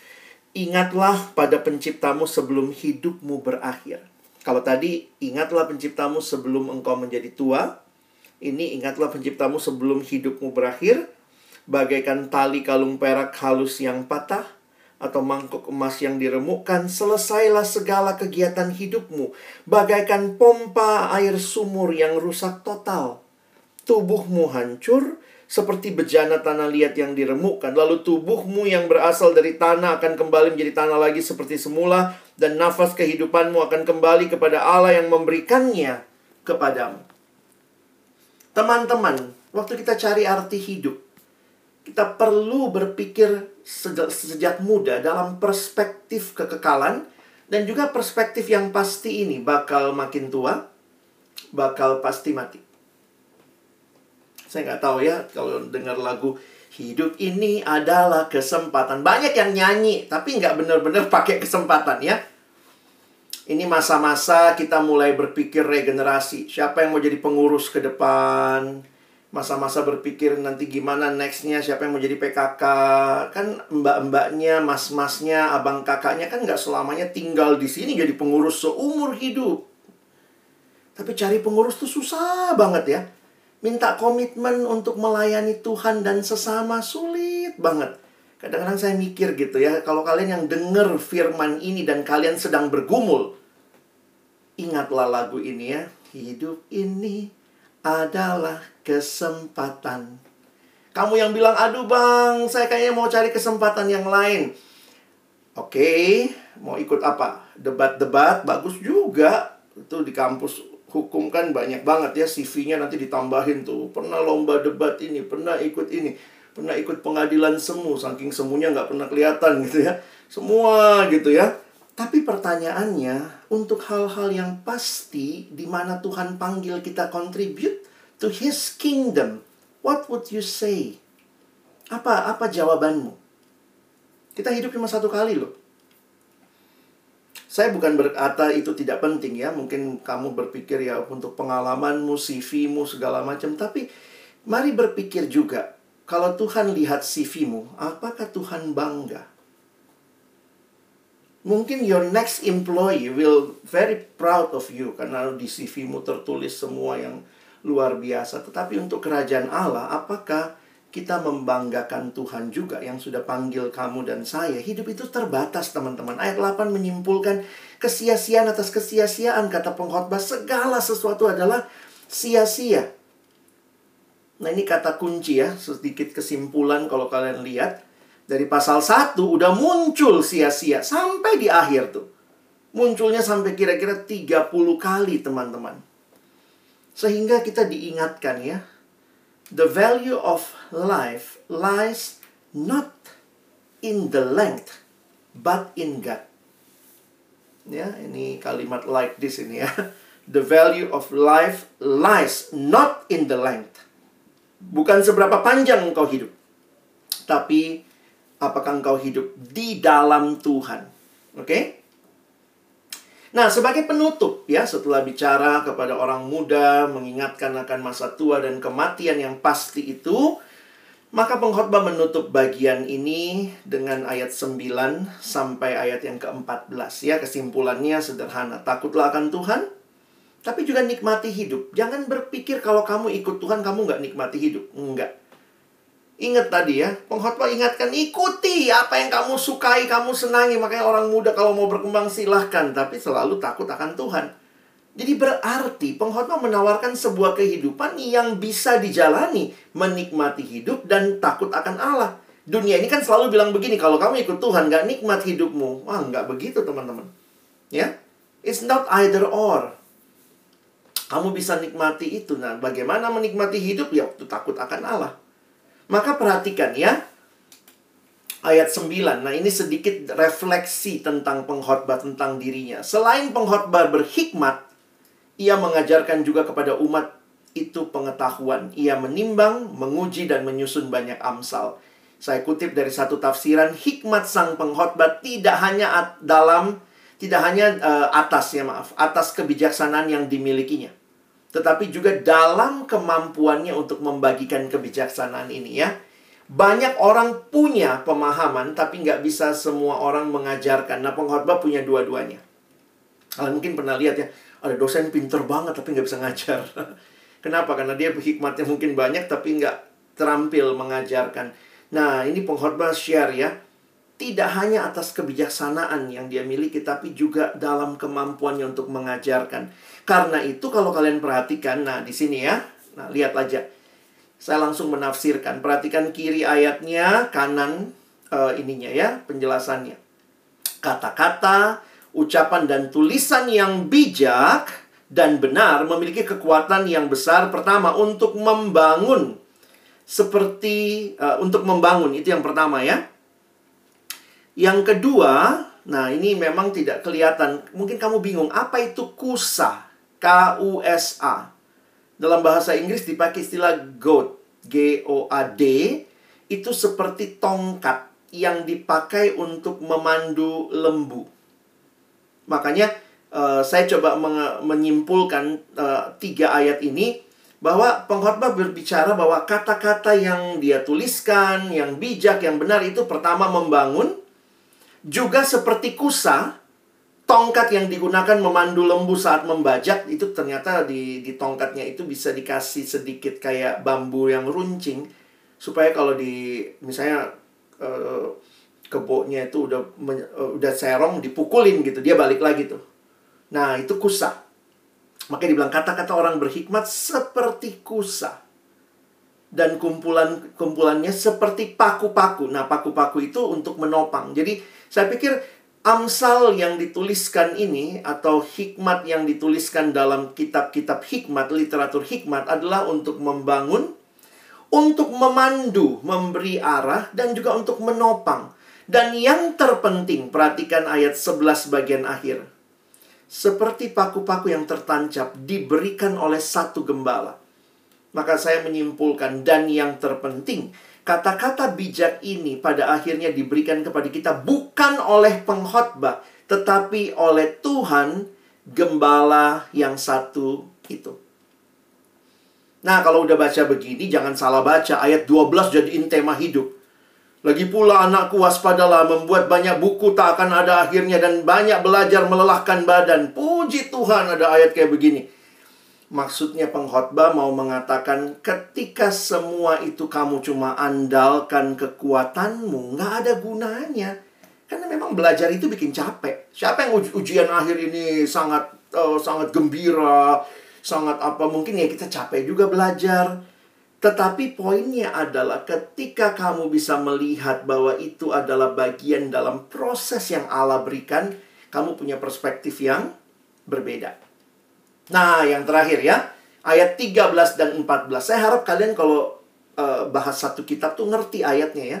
Ingatlah pada penciptamu sebelum hidupmu berakhir. Kalau tadi ingatlah penciptamu sebelum engkau menjadi tua, ini ingatlah penciptamu sebelum hidupmu berakhir, bagaikan tali kalung perak halus yang patah, atau mangkuk emas yang diremukkan, selesailah segala kegiatan hidupmu, bagaikan pompa air sumur yang rusak total. Tubuhmu hancur, seperti bejana tanah liat yang diremukkan. Lalu tubuhmu yang berasal dari tanah akan kembali menjadi tanah lagi seperti semula. Dan nafas kehidupanmu akan kembali kepada Allah yang memberikannya kepadamu. Teman-teman, waktu kita cari arti hidup, kita perlu berpikir sejak, sejak muda dalam perspektif kekekalan dan juga perspektif yang pasti ini bakal makin tua, bakal pasti mati. Saya nggak tahu ya kalau dengar lagu Hidup ini adalah kesempatan. Banyak yang nyanyi, tapi nggak benar-benar pakai kesempatan ya. Ini masa-masa kita mulai berpikir regenerasi. Siapa yang mau jadi pengurus ke depan? Masa-masa berpikir nanti gimana nextnya, siapa yang mau jadi PKK. Kan mbak-mbaknya, mas-masnya, abang kakaknya kan nggak selamanya tinggal di sini jadi pengurus seumur hidup. Tapi cari pengurus tuh susah banget ya minta komitmen untuk melayani Tuhan dan sesama sulit banget. Kadang-kadang saya mikir gitu ya, kalau kalian yang dengar firman ini dan kalian sedang bergumul, ingatlah lagu ini ya. Hidup ini adalah kesempatan. Kamu yang bilang, aduh bang, saya kayaknya mau cari kesempatan yang lain. Oke, okay, Mau ikut apa? Debat-debat bagus juga. Itu di kampus hukum kan banyak banget ya CV-nya nanti ditambahin tuh. Pernah lomba debat ini, pernah ikut ini, pernah ikut pengadilan semu, saking semuanya nggak pernah kelihatan gitu ya. Semua gitu ya. Tapi pertanyaannya, untuk hal-hal yang pasti di mana Tuhan panggil kita contribute to His kingdom, what would you say? Apa apa jawabanmu? Kita hidup cuma satu kali loh. Saya bukan berkata itu tidak penting ya. Mungkin kamu berpikir ya untuk pengalamanmu, CV-mu, segala macam. Tapi mari berpikir juga. Kalau Tuhan lihat CV-mu, apakah Tuhan bangga? Mungkin your next employee will very proud of you. Karena di CV-mu tertulis semua yang luar biasa. Tetapi untuk kerajaan Allah, apakah kita membanggakan Tuhan juga yang sudah panggil kamu dan saya. Hidup itu terbatas, teman-teman. Ayat 8 menyimpulkan kesia-siaan atas kesia-siaan kata pengkhotbah segala sesuatu adalah sia-sia. Nah, ini kata kunci ya, sedikit kesimpulan kalau kalian lihat dari pasal 1 udah muncul sia-sia sampai di akhir tuh. Munculnya sampai kira-kira 30 kali, teman-teman. Sehingga kita diingatkan ya, the value of life lies not in the length but in God. Ya, ini kalimat like this ini ya. The value of life lies not in the length. Bukan seberapa panjang engkau hidup. Tapi apakah engkau hidup di dalam Tuhan. Oke? Okay? Nah, sebagai penutup ya, setelah bicara kepada orang muda, mengingatkan akan masa tua dan kematian yang pasti itu, maka pengkhotbah menutup bagian ini dengan ayat 9 sampai ayat yang ke-14 ya. Kesimpulannya sederhana, takutlah akan Tuhan, tapi juga nikmati hidup. Jangan berpikir kalau kamu ikut Tuhan kamu nggak nikmati hidup. Enggak. Ingat tadi ya, pengkhotbah ingatkan ikuti apa yang kamu sukai, kamu senangi. Makanya orang muda kalau mau berkembang silahkan, tapi selalu takut akan Tuhan. Jadi berarti pengkhotbah menawarkan sebuah kehidupan yang bisa dijalani, menikmati hidup dan takut akan Allah. Dunia ini kan selalu bilang begini, kalau kamu ikut Tuhan, gak nikmat hidupmu. Wah, nggak begitu teman-teman. Ya, it's not either or. Kamu bisa nikmati itu. Nah, bagaimana menikmati hidup? Ya, waktu takut akan Allah. Maka perhatikan ya. Ayat 9. Nah, ini sedikit refleksi tentang pengkhotbah tentang dirinya. Selain pengkhotbah berhikmat, ia mengajarkan juga kepada umat itu pengetahuan. Ia menimbang, menguji dan menyusun banyak amsal. Saya kutip dari satu tafsiran, hikmat sang pengkhotbah tidak hanya dalam tidak hanya uh, atas ya maaf, atas kebijaksanaan yang dimilikinya tetapi juga dalam kemampuannya untuk membagikan kebijaksanaan ini ya. Banyak orang punya pemahaman, tapi nggak bisa semua orang mengajarkan. Nah, pengkhotbah punya dua-duanya. Kalian mungkin pernah lihat ya, ada dosen pinter banget tapi nggak bisa ngajar. Kenapa? Karena dia hikmatnya mungkin banyak tapi nggak terampil mengajarkan. Nah, ini pengkhotbah share ya. Tidak hanya atas kebijaksanaan yang dia miliki, tapi juga dalam kemampuannya untuk mengajarkan. Karena itu kalau kalian perhatikan, nah di sini ya, nah lihat aja. Saya langsung menafsirkan. Perhatikan kiri ayatnya, kanan uh, ininya ya, penjelasannya. Kata-kata, ucapan dan tulisan yang bijak dan benar memiliki kekuatan yang besar pertama untuk membangun seperti uh, untuk membangun itu yang pertama ya. Yang kedua, nah ini memang tidak kelihatan. Mungkin kamu bingung apa itu kusa? K-U-S-A. Dalam bahasa Inggris dipakai istilah goat, G-O-A-D, itu seperti tongkat yang dipakai untuk memandu lembu. Makanya uh, saya coba menyimpulkan uh, tiga ayat ini bahwa pengkhotbah berbicara bahwa kata-kata yang dia tuliskan, yang bijak, yang benar itu pertama membangun, juga seperti kusa tongkat yang digunakan memandu lembu saat membajak itu ternyata di di tongkatnya itu bisa dikasih sedikit kayak bambu yang runcing supaya kalau di misalnya uh, keboknya itu udah uh, udah serong dipukulin gitu dia balik lagi tuh. Nah itu kusa makanya dibilang kata-kata orang berhikmat seperti kusa dan kumpulan kumpulannya seperti paku-paku. Nah paku-paku itu untuk menopang. Jadi saya pikir Amsal yang dituliskan ini atau hikmat yang dituliskan dalam kitab-kitab hikmat, literatur hikmat adalah untuk membangun, untuk memandu, memberi arah, dan juga untuk menopang. Dan yang terpenting, perhatikan ayat 11 bagian akhir. Seperti paku-paku yang tertancap diberikan oleh satu gembala. Maka saya menyimpulkan, dan yang terpenting, Kata-kata bijak ini pada akhirnya diberikan kepada kita bukan oleh pengkhotbah, tetapi oleh Tuhan gembala yang satu itu. Nah, kalau udah baca begini jangan salah baca ayat 12 jadiin tema hidup. Lagi pula anakku waspadalah membuat banyak buku tak akan ada akhirnya dan banyak belajar melelahkan badan. Puji Tuhan ada ayat kayak begini. Maksudnya pengkhotbah mau mengatakan ketika semua itu kamu cuma andalkan kekuatanmu, nggak ada gunanya. Karena memang belajar itu bikin capek. Siapa yang ujian akhir ini sangat uh, sangat gembira, sangat apa mungkin ya kita capek juga belajar. Tetapi poinnya adalah ketika kamu bisa melihat bahwa itu adalah bagian dalam proses yang Allah berikan, kamu punya perspektif yang berbeda. Nah, yang terakhir ya, ayat 13 dan 14. Saya harap kalian kalau uh, bahas satu kitab tuh ngerti ayatnya ya.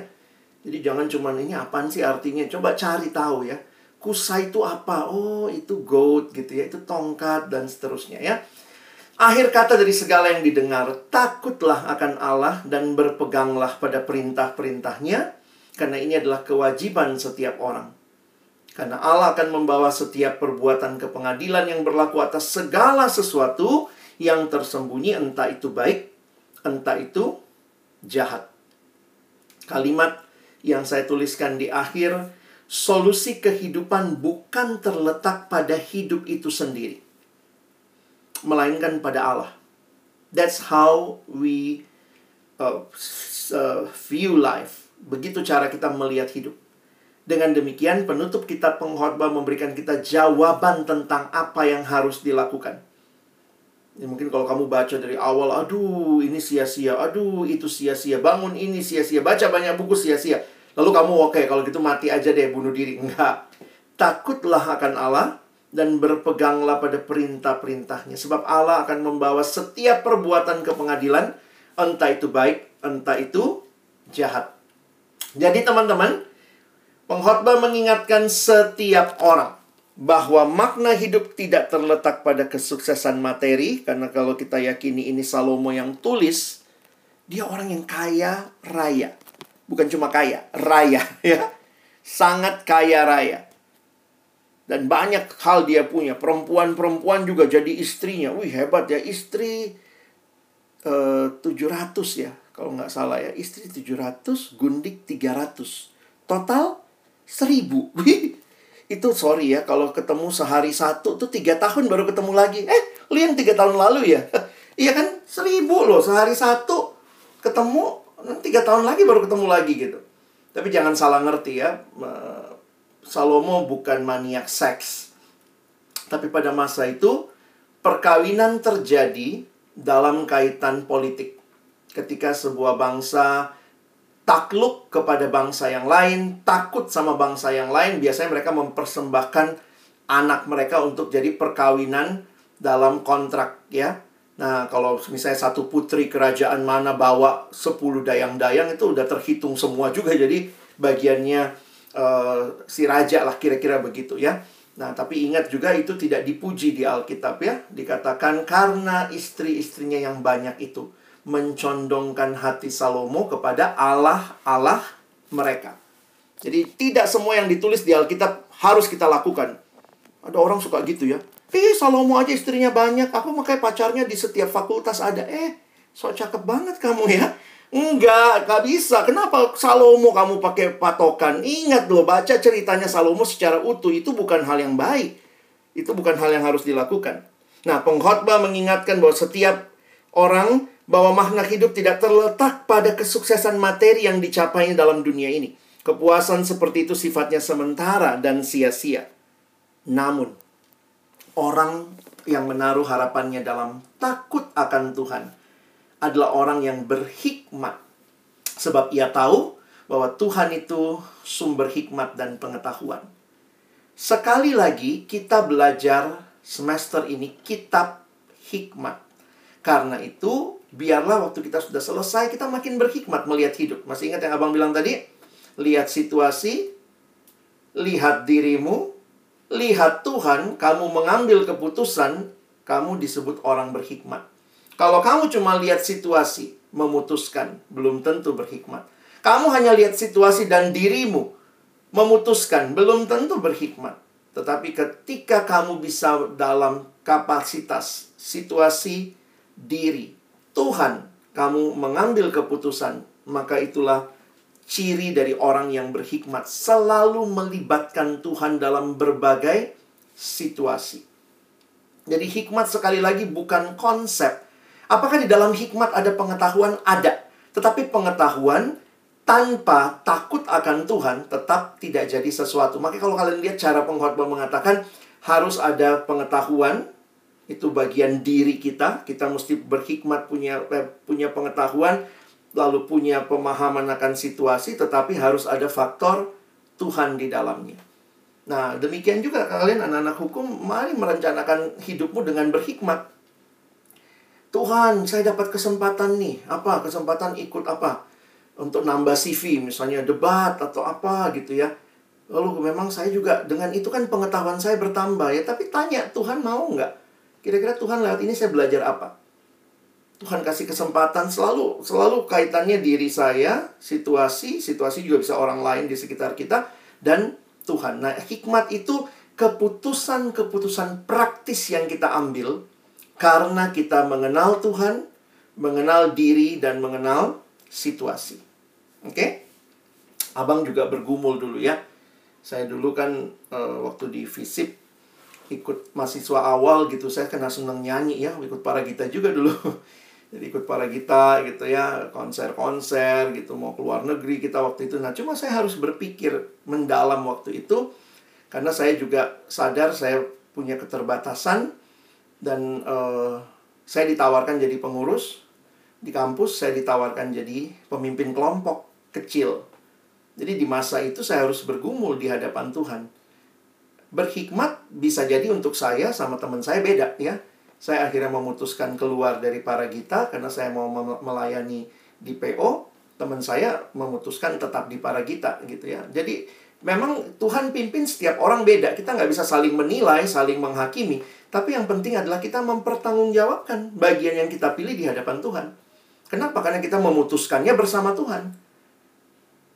Jadi jangan cuma ini apaan sih artinya. Coba cari tahu ya. Kusa itu apa? Oh, itu goat gitu ya. Itu tongkat dan seterusnya ya. Akhir kata dari segala yang didengar, takutlah akan Allah dan berpeganglah pada perintah-perintahnya, karena ini adalah kewajiban setiap orang. Karena Allah akan membawa setiap perbuatan ke pengadilan yang berlaku atas segala sesuatu yang tersembunyi, entah itu baik, entah itu jahat. Kalimat yang saya tuliskan di akhir, solusi kehidupan bukan terletak pada hidup itu sendiri, melainkan pada Allah. That's how we uh, uh view life. Begitu cara kita melihat hidup. Dengan demikian, penutup kitab pengkhotbah memberikan kita jawaban tentang apa yang harus dilakukan. Ya, mungkin kalau kamu baca dari awal, aduh ini sia-sia, aduh itu sia-sia, bangun ini sia-sia, baca banyak buku sia-sia. Lalu kamu oke, okay, kalau gitu mati aja deh, bunuh diri. Enggak. Takutlah akan Allah dan berpeganglah pada perintah-perintahnya. Sebab Allah akan membawa setiap perbuatan ke pengadilan, entah itu baik, entah itu jahat. Jadi teman-teman, Pengkhotbah mengingatkan setiap orang bahwa makna hidup tidak terletak pada kesuksesan materi karena kalau kita yakini ini Salomo yang tulis dia orang yang kaya raya. Bukan cuma kaya raya ya. Sangat kaya raya. Dan banyak hal dia punya. Perempuan-perempuan juga jadi istrinya. Wih hebat ya. Istri eh, 700 ya kalau nggak salah ya. Istri 700 gundik 300 total Seribu. itu sorry ya, kalau ketemu sehari satu tuh tiga tahun baru ketemu lagi. Eh, lu yang tiga tahun lalu ya? iya kan? Seribu loh, sehari satu ketemu, tiga tahun lagi baru ketemu lagi gitu. Tapi jangan salah ngerti ya, Salomo bukan maniak seks. Tapi pada masa itu, perkawinan terjadi dalam kaitan politik. Ketika sebuah bangsa takluk kepada bangsa yang lain, takut sama bangsa yang lain, biasanya mereka mempersembahkan anak mereka untuk jadi perkawinan dalam kontrak ya. Nah, kalau misalnya satu putri kerajaan mana bawa 10 dayang-dayang itu udah terhitung semua juga jadi bagiannya uh, si raja lah kira-kira begitu ya. Nah, tapi ingat juga itu tidak dipuji di Alkitab ya. Dikatakan karena istri-istrinya yang banyak itu mencondongkan hati Salomo kepada Allah-Allah mereka. Jadi tidak semua yang ditulis di Alkitab harus kita lakukan. Ada orang suka gitu ya. Eh, Salomo aja istrinya banyak. Aku makanya pacarnya di setiap fakultas ada. Eh, sok cakep banget kamu ya. Enggak, gak bisa. Kenapa Salomo kamu pakai patokan? Ingat loh, baca ceritanya Salomo secara utuh. Itu bukan hal yang baik. Itu bukan hal yang harus dilakukan. Nah, pengkhotbah mengingatkan bahwa setiap orang bahwa makna hidup tidak terletak pada kesuksesan materi yang dicapai dalam dunia ini. Kepuasan seperti itu sifatnya sementara dan sia-sia. Namun, orang yang menaruh harapannya dalam takut akan Tuhan adalah orang yang berhikmat. Sebab ia tahu bahwa Tuhan itu sumber hikmat dan pengetahuan. sekali lagi kita belajar semester ini kitab hikmat. Karena itu, biarlah waktu kita sudah selesai, kita makin berhikmat melihat hidup. Masih ingat yang abang bilang tadi? Lihat situasi, lihat dirimu, lihat Tuhan, kamu mengambil keputusan, kamu disebut orang berhikmat. Kalau kamu cuma lihat situasi, memutuskan, belum tentu berhikmat. Kamu hanya lihat situasi dan dirimu, memutuskan, belum tentu berhikmat. Tetapi ketika kamu bisa dalam kapasitas, situasi, diri, Tuhan, kamu mengambil keputusan, maka itulah ciri dari orang yang berhikmat. Selalu melibatkan Tuhan dalam berbagai situasi. Jadi hikmat sekali lagi bukan konsep. Apakah di dalam hikmat ada pengetahuan? Ada. Tetapi pengetahuan tanpa takut akan Tuhan tetap tidak jadi sesuatu. Makanya kalau kalian lihat cara pengkhotbah mengatakan harus ada pengetahuan itu bagian diri kita. Kita mesti berhikmat punya eh, punya pengetahuan lalu punya pemahaman akan situasi tetapi harus ada faktor Tuhan di dalamnya. Nah, demikian juga kalian anak-anak hukum mari merencanakan hidupmu dengan berhikmat. Tuhan, saya dapat kesempatan nih. Apa? Kesempatan ikut apa? untuk nambah CV misalnya debat atau apa gitu ya lalu memang saya juga dengan itu kan pengetahuan saya bertambah ya tapi tanya Tuhan mau nggak kira-kira Tuhan lewat ini saya belajar apa Tuhan kasih kesempatan selalu selalu kaitannya diri saya situasi situasi juga bisa orang lain di sekitar kita dan Tuhan nah hikmat itu keputusan-keputusan praktis yang kita ambil karena kita mengenal Tuhan mengenal diri dan mengenal situasi Oke? Okay? Abang juga bergumul dulu ya. Saya dulu kan uh, waktu di FISIP ikut mahasiswa awal gitu saya kena seneng nyanyi ya ikut para kita juga dulu jadi ikut para kita gitu ya konser-konser gitu mau keluar negeri kita waktu itu nah cuma saya harus berpikir mendalam waktu itu karena saya juga sadar saya punya keterbatasan dan uh, saya ditawarkan jadi pengurus di kampus saya ditawarkan jadi pemimpin kelompok kecil. Jadi di masa itu saya harus bergumul di hadapan Tuhan. Berhikmat bisa jadi untuk saya sama teman saya beda ya. Saya akhirnya memutuskan keluar dari para gita karena saya mau melayani di PO. Teman saya memutuskan tetap di para gita gitu ya. Jadi memang Tuhan pimpin setiap orang beda. Kita nggak bisa saling menilai, saling menghakimi. Tapi yang penting adalah kita mempertanggungjawabkan bagian yang kita pilih di hadapan Tuhan. Kenapa? Karena kita memutuskannya bersama Tuhan.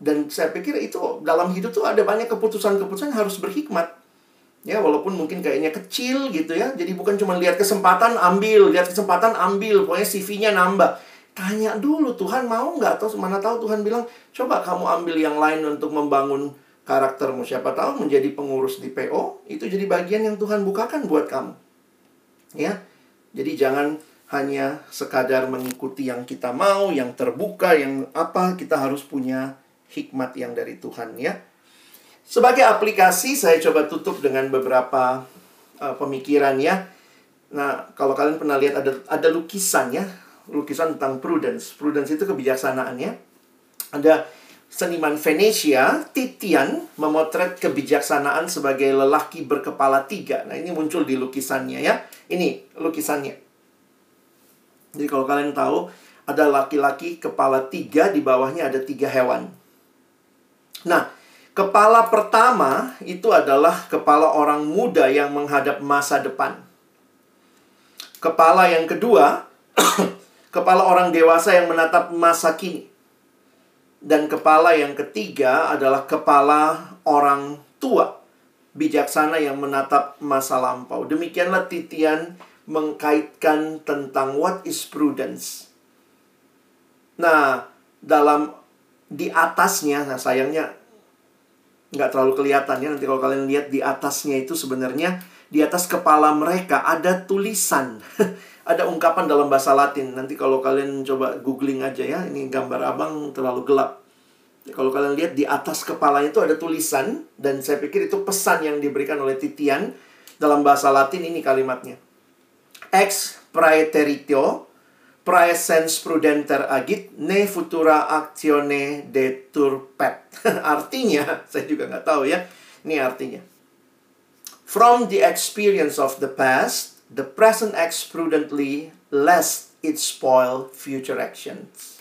Dan saya pikir itu dalam hidup tuh ada banyak keputusan-keputusan harus berhikmat. Ya, walaupun mungkin kayaknya kecil gitu ya. Jadi bukan cuma lihat kesempatan ambil, lihat kesempatan ambil, pokoknya CV-nya nambah. Tanya dulu Tuhan mau nggak atau mana tahu Tuhan bilang coba kamu ambil yang lain untuk membangun karaktermu. Siapa tahu menjadi pengurus di PO itu jadi bagian yang Tuhan bukakan buat kamu. Ya. Jadi jangan hanya sekadar mengikuti yang kita mau, yang terbuka, yang apa kita harus punya hikmat yang dari Tuhan ya. Sebagai aplikasi saya coba tutup dengan beberapa uh, pemikiran ya. Nah, kalau kalian pernah lihat ada ada lukisan ya, lukisan tentang prudence. Prudence itu kebijaksanaan ya. Ada seniman Venesia, Titian, memotret kebijaksanaan sebagai lelaki berkepala tiga. Nah, ini muncul di lukisannya ya. Ini lukisannya. Jadi kalau kalian tahu, ada laki-laki kepala tiga, di bawahnya ada tiga hewan. Nah, kepala pertama itu adalah kepala orang muda yang menghadap masa depan. Kepala yang kedua, kepala orang dewasa yang menatap masa kini. Dan kepala yang ketiga adalah kepala orang tua, bijaksana yang menatap masa lampau. Demikianlah titian mengkaitkan tentang what is prudence. Nah, dalam di atasnya, nah sayangnya nggak terlalu kelihatan ya. Nanti kalau kalian lihat di atasnya itu sebenarnya di atas kepala mereka ada tulisan. ada ungkapan dalam bahasa Latin. Nanti kalau kalian coba googling aja ya, ini gambar abang terlalu gelap. Kalau kalian lihat di atas kepala itu ada tulisan dan saya pikir itu pesan yang diberikan oleh Titian dalam bahasa Latin ini kalimatnya. Ex praeteritio praesens prudenter agit ne futura actione deturpet. artinya, saya juga nggak tahu ya. Ini artinya. From the experience of the past, the present acts prudently, lest it spoil future actions.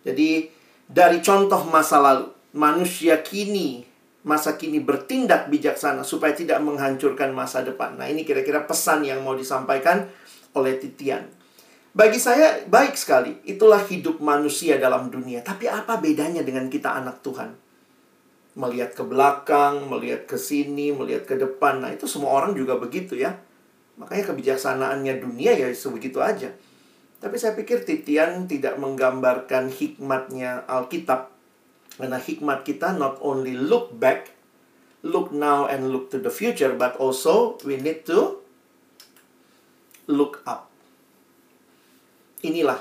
Jadi, dari contoh masa lalu, manusia kini, masa kini bertindak bijaksana supaya tidak menghancurkan masa depan. Nah, ini kira-kira pesan yang mau disampaikan oleh Titian. Bagi saya, baik sekali. Itulah hidup manusia dalam dunia. Tapi apa bedanya dengan kita anak Tuhan? Melihat ke belakang, melihat ke sini, melihat ke depan. Nah, itu semua orang juga begitu ya. Makanya kebijaksanaannya dunia ya sebegitu aja. Tapi saya pikir Titian tidak menggambarkan hikmatnya Alkitab. Karena hikmat kita not only look back, look now and look to the future, but also we need to look up. Inilah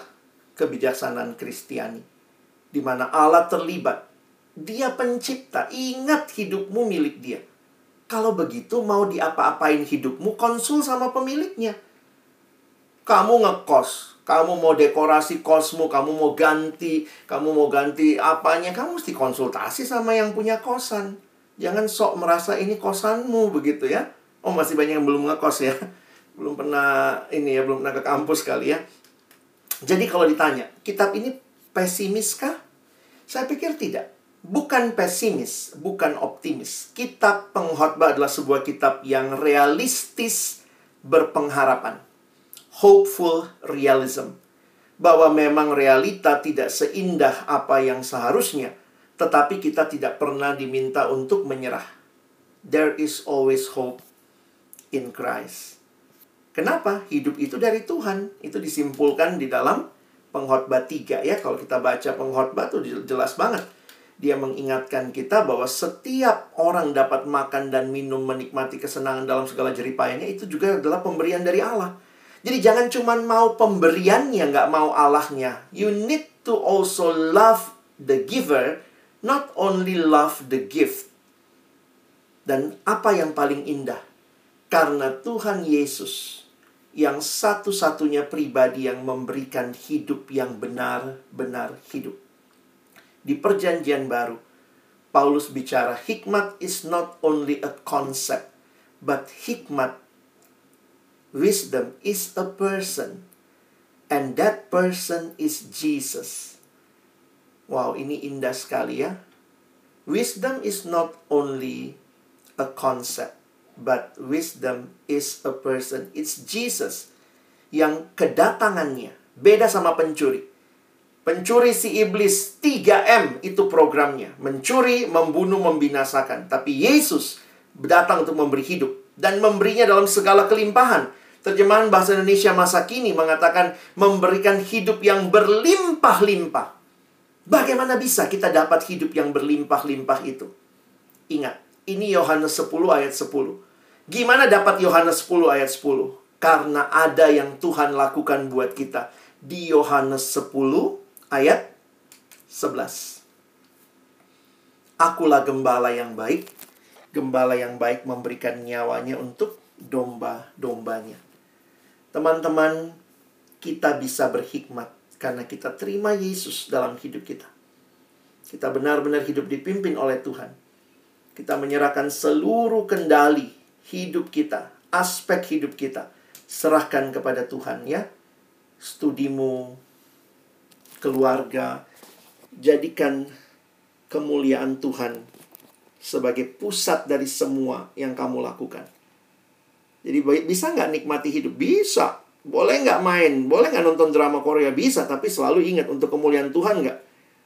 kebijaksanaan Kristiani. Di mana Allah terlibat. Dia pencipta. Ingat hidupmu milik dia. Kalau begitu mau diapa-apain hidupmu, konsul sama pemiliknya. Kamu ngekos, kamu mau dekorasi kosmu, kamu mau ganti, kamu mau ganti apanya, kamu mesti konsultasi sama yang punya kosan. Jangan sok merasa ini kosanmu begitu ya. Oh, masih banyak yang belum ngekos ya. Belum pernah ini ya, belum pernah ke kampus kali ya. Jadi kalau ditanya, kitab ini pesimis kah? Saya pikir tidak. Bukan pesimis, bukan optimis. Kitab pengkhotbah adalah sebuah kitab yang realistis berpengharapan hopeful realism. Bahwa memang realita tidak seindah apa yang seharusnya, tetapi kita tidak pernah diminta untuk menyerah. There is always hope in Christ. Kenapa? Hidup itu dari Tuhan. Itu disimpulkan di dalam pengkhotbah 3 ya. Kalau kita baca pengkhotbah tuh jelas banget. Dia mengingatkan kita bahwa setiap orang dapat makan dan minum menikmati kesenangan dalam segala jeripayanya itu juga adalah pemberian dari Allah. Jadi jangan cuma mau pemberiannya, nggak mau Allahnya. You need to also love the giver, not only love the gift. Dan apa yang paling indah? Karena Tuhan Yesus yang satu-satunya pribadi yang memberikan hidup yang benar-benar hidup. Di perjanjian baru, Paulus bicara hikmat is not only a concept, but hikmat Wisdom is a person. And that person is Jesus. Wow, ini indah sekali ya. Wisdom is not only a concept, but wisdom is a person. It's Jesus yang kedatangannya beda sama pencuri. Pencuri si iblis 3M itu programnya. Mencuri, membunuh, membinasakan. Tapi Yesus datang untuk memberi hidup. Dan memberinya dalam segala kelimpahan. Terjemahan bahasa Indonesia masa kini mengatakan memberikan hidup yang berlimpah-limpah. Bagaimana bisa kita dapat hidup yang berlimpah-limpah itu? Ingat, ini Yohanes 10 ayat 10. Gimana dapat Yohanes 10 ayat 10? Karena ada yang Tuhan lakukan buat kita. Di Yohanes 10 ayat 11. Akulah gembala yang baik. Gembala yang baik memberikan nyawanya untuk domba-dombanya. Teman-teman, kita bisa berhikmat karena kita terima Yesus dalam hidup kita. Kita benar-benar hidup dipimpin oleh Tuhan. Kita menyerahkan seluruh kendali hidup kita, aspek hidup kita, serahkan kepada Tuhan ya. Studimu, keluarga, jadikan kemuliaan Tuhan sebagai pusat dari semua yang kamu lakukan. Jadi bisa nggak nikmati hidup? Bisa. Boleh nggak main? Boleh nggak nonton drama Korea? Bisa. Tapi selalu ingat untuk kemuliaan Tuhan nggak?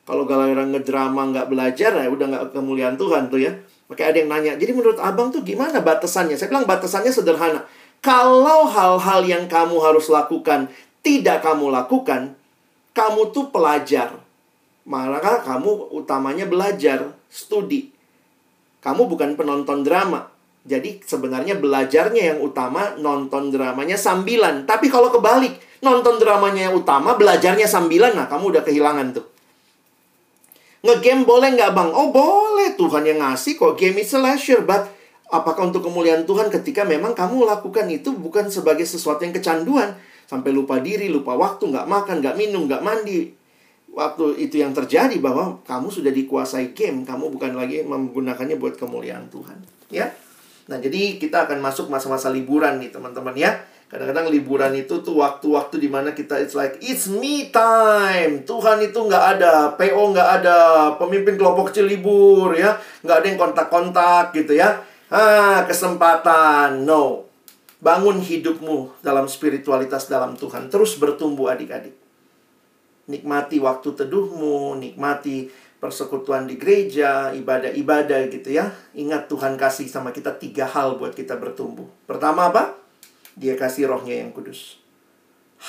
Kalau galiran ngedrama nggak belajar, ya udah nggak kemuliaan Tuhan tuh ya. Makanya ada yang nanya, jadi menurut abang tuh gimana batasannya? Saya bilang batasannya sederhana. Kalau hal-hal yang kamu harus lakukan tidak kamu lakukan, kamu tuh pelajar. Maka kamu utamanya belajar, studi. Kamu bukan penonton drama. Jadi sebenarnya belajarnya yang utama, nonton dramanya sambilan. Tapi kalau kebalik, nonton dramanya yang utama, belajarnya sambilan, nah kamu udah kehilangan tuh. Ngegame boleh nggak bang? Oh boleh, Tuhan yang ngasih kok. Game is a leisure, but apakah untuk kemuliaan Tuhan ketika memang kamu lakukan itu bukan sebagai sesuatu yang kecanduan. Sampai lupa diri, lupa waktu, nggak makan, nggak minum, nggak mandi. Waktu itu yang terjadi bahwa kamu sudah dikuasai game, kamu bukan lagi menggunakannya buat kemuliaan Tuhan. Ya, Nah, jadi kita akan masuk masa-masa liburan nih, teman-teman ya. Kadang-kadang liburan itu tuh waktu-waktu di mana kita it's like it's me time. Tuhan itu nggak ada, PO nggak ada, pemimpin kelompok kecil libur ya, nggak ada yang kontak-kontak gitu ya. Ah, kesempatan, no. Bangun hidupmu dalam spiritualitas dalam Tuhan. Terus bertumbuh adik-adik. Nikmati waktu teduhmu, nikmati persekutuan di gereja, ibadah-ibadah gitu ya. Ingat Tuhan kasih sama kita tiga hal buat kita bertumbuh. Pertama apa? Dia kasih rohnya yang kudus.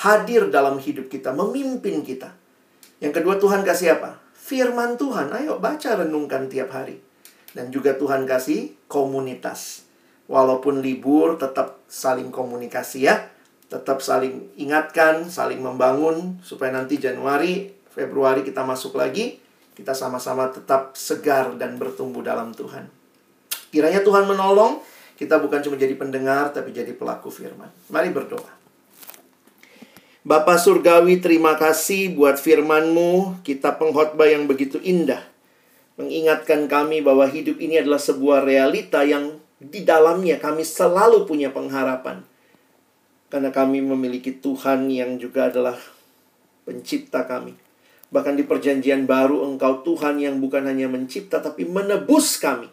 Hadir dalam hidup kita, memimpin kita. Yang kedua Tuhan kasih apa? Firman Tuhan. Ayo baca renungkan tiap hari. Dan juga Tuhan kasih komunitas. Walaupun libur tetap saling komunikasi ya. Tetap saling ingatkan, saling membangun supaya nanti Januari, Februari kita masuk lagi kita sama-sama tetap segar dan bertumbuh dalam Tuhan. Kiranya Tuhan menolong, kita bukan cuma jadi pendengar, tapi jadi pelaku firman. Mari berdoa. Bapak Surgawi, terima kasih buat firman-Mu, kita pengkhotbah yang begitu indah. Mengingatkan kami bahwa hidup ini adalah sebuah realita yang di dalamnya kami selalu punya pengharapan. Karena kami memiliki Tuhan yang juga adalah pencipta kami. Bahkan di perjanjian baru engkau Tuhan yang bukan hanya mencipta tapi menebus kami.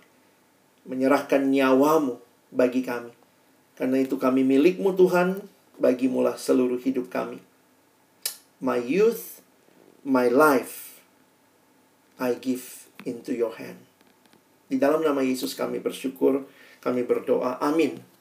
Menyerahkan nyawamu bagi kami. Karena itu kami milikmu Tuhan, bagimulah seluruh hidup kami. My youth, my life, I give into your hand. Di dalam nama Yesus kami bersyukur, kami berdoa. Amin.